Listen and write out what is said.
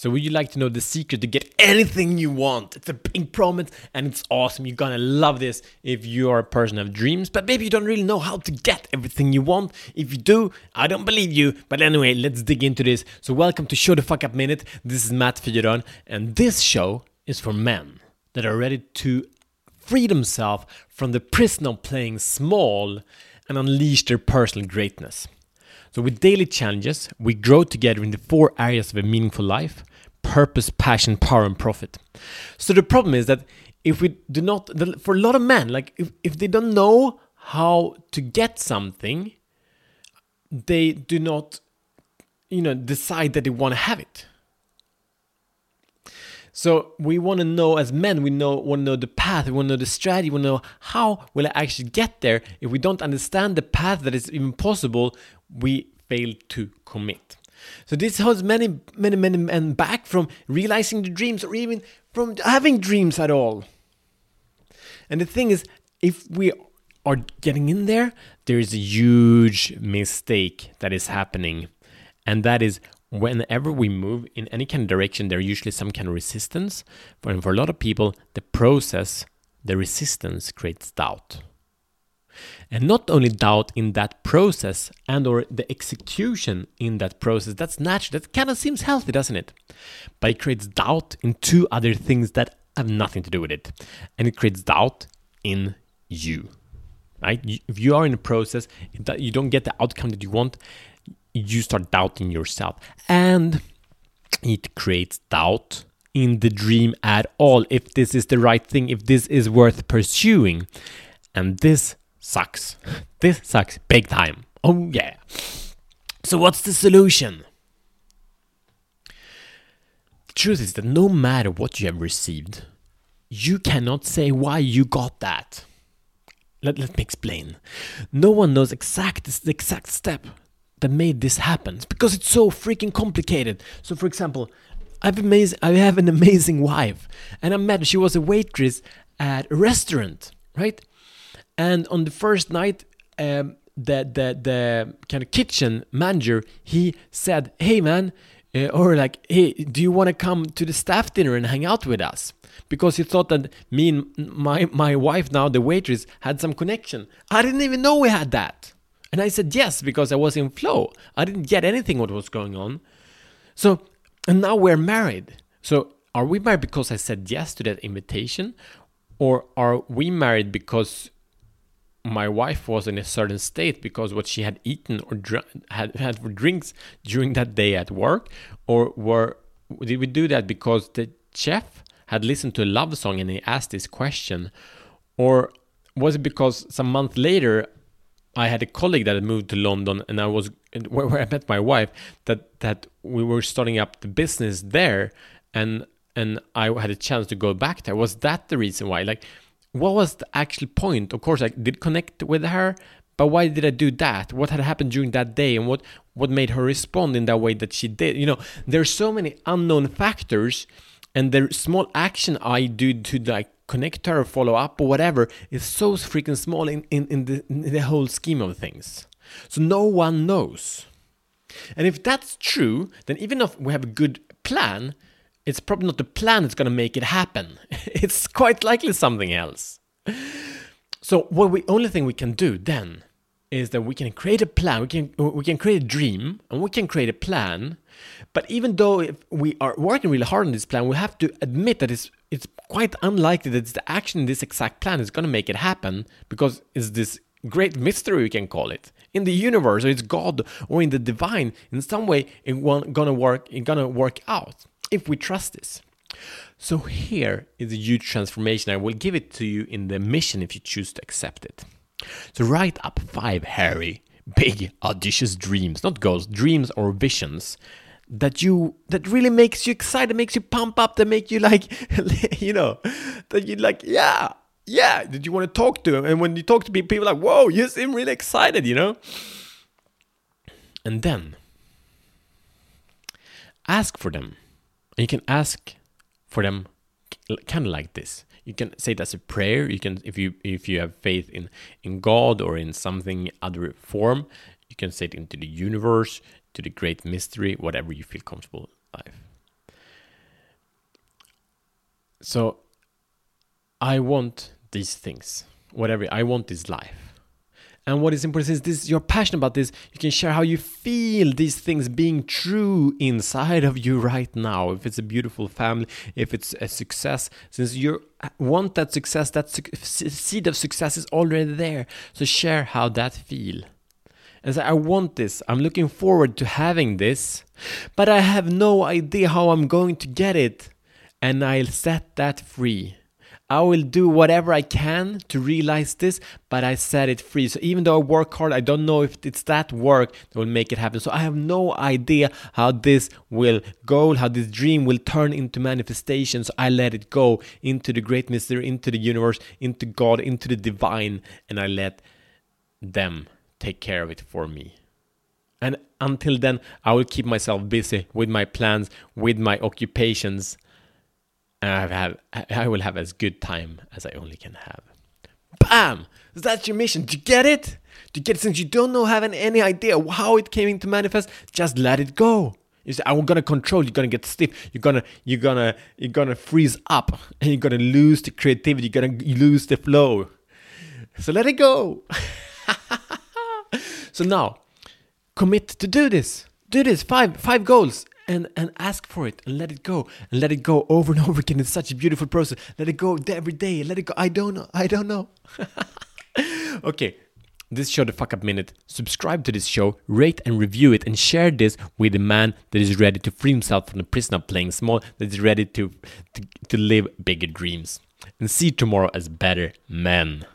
So would you like to know the secret to get anything you want? It's a big promise and it's awesome. You're gonna love this if you are a person of dreams, but maybe you don't really know how to get everything you want. If you do, I don't believe you. But anyway, let's dig into this. So welcome to Show the Fuck Up Minute. This is Matt Fyron, and this show is for men that are ready to free themselves from the prison of playing small and unleash their personal greatness. So, with daily challenges, we grow together in the four areas of a meaningful life purpose, passion, power, and profit. So, the problem is that if we do not, for a lot of men, like if, if they don't know how to get something, they do not, you know, decide that they want to have it. So we want to know as men, we know want to know the path, we want to know the strategy, we want to know how will I actually get there. If we don't understand the path that is even possible, we fail to commit. So this holds many, many, many men back from realizing the dreams or even from having dreams at all. And the thing is, if we are getting in there, there is a huge mistake that is happening. And that is whenever we move in any kind of direction, there usually some kind of resistance. And for a lot of people, the process, the resistance creates doubt. And not only doubt in that process and or the execution in that process, that's natural. That kind of seems healthy, doesn't it? But it creates doubt in two other things that have nothing to do with it. And it creates doubt in you. Right? If you are in a process that you don't get the outcome that you want, you start doubting yourself. And it creates doubt in the dream at all if this is the right thing, if this is worth pursuing. And this sucks. This sucks big time. Oh, yeah. So, what's the solution? The truth is that no matter what you have received, you cannot say why you got that. Let, let me explain. No one knows exact the exact step that made this happen because it's so freaking complicated. So, for example, I've amazing, I have an amazing wife, and I met she was a waitress at a restaurant, right? And on the first night, um, the the the kind of kitchen manager he said, "Hey, man." Uh, or like, hey, do you want to come to the staff dinner and hang out with us? Because he thought that me and my my wife now, the waitress, had some connection. I didn't even know we had that. And I said yes because I was in flow. I didn't get anything what was going on. So, and now we're married. So, are we married because I said yes to that invitation? Or are we married because my wife was in a certain state because what she had eaten or dr- had had for drinks during that day at work or were did we do that because the chef had listened to a love song and he asked this question or was it because some month later I had a colleague that had moved to London, and I was where, where I met my wife. That that we were starting up the business there, and and I had a chance to go back there. Was that the reason why? Like, what was the actual point? Of course, I did connect with her, but why did I do that? What had happened during that day, and what what made her respond in that way that she did? You know, there's so many unknown factors, and the small action I do to like connect her, follow up, or whatever is so freaking small in, in, in, the, in the whole scheme of things. So no one knows. And if that's true, then even if we have a good plan, it's probably not the plan that's going to make it happen. it's quite likely something else. So what we only thing we can do then is that we can create a plan, we can we can create a dream, and we can create a plan. But even though if we are working really hard on this plan, we have to admit that it's it's quite unlikely that the action in this exact plan is going to make it happen because it's this great mystery we can call it in the universe or it's god or in the divine in some way it's gonna work it's gonna work out if we trust this. So here is a huge transformation. I will give it to you in the mission if you choose to accept it. So write up five hairy big audacious dreams not goals dreams or visions that you that really makes you excited makes you pump up that make you like you know that you like yeah yeah that you want to talk to. And when you talk to people people like whoa you seem really excited you know? And then ask for them and you can ask for them kind of like this you can say it as a prayer you can if you if you have faith in in god or in something other form you can say it into the universe to the great mystery, whatever you feel comfortable life. So I want these things. Whatever I want this life. And what is important is this you're passionate about this, you can share how you feel these things being true inside of you right now. If it's a beautiful family, if it's a success, since you want that success, that su- seed of success is already there. So share how that feel. And say, I want this. I'm looking forward to having this, but I have no idea how I'm going to get it. And I'll set that free. I will do whatever I can to realize this, but I set it free. So even though I work hard, I don't know if it's that work that will make it happen. So I have no idea how this will go, how this dream will turn into manifestation. So I let it go into the great mystery, into the universe, into God, into the divine, and I let them take care of it for me. And until then, I will keep myself busy with my plans, with my occupations and I have I will have as good time as I only can have. Bam! That's your mission. Do you get it? Do you get it? Since you don't know, having any idea how it came into manifest, just let it go. You say, I'm gonna control. You're gonna get stiff. You're gonna, you're gonna, you're gonna freeze up, and you're gonna lose the creativity. You're gonna lose the flow. So let it go. so now, commit to do this. Do this. Five, five goals and and ask for it and let it go and let it go over and over again. It's such a beautiful process. Let it go every day. Let it go. I don't know. I don't know. okay. This show the fuck up minute. Subscribe to this show, rate and review it, and share this with a man that is ready to free himself from the prison of playing small, that is ready to, to, to live bigger dreams. And see tomorrow as better men.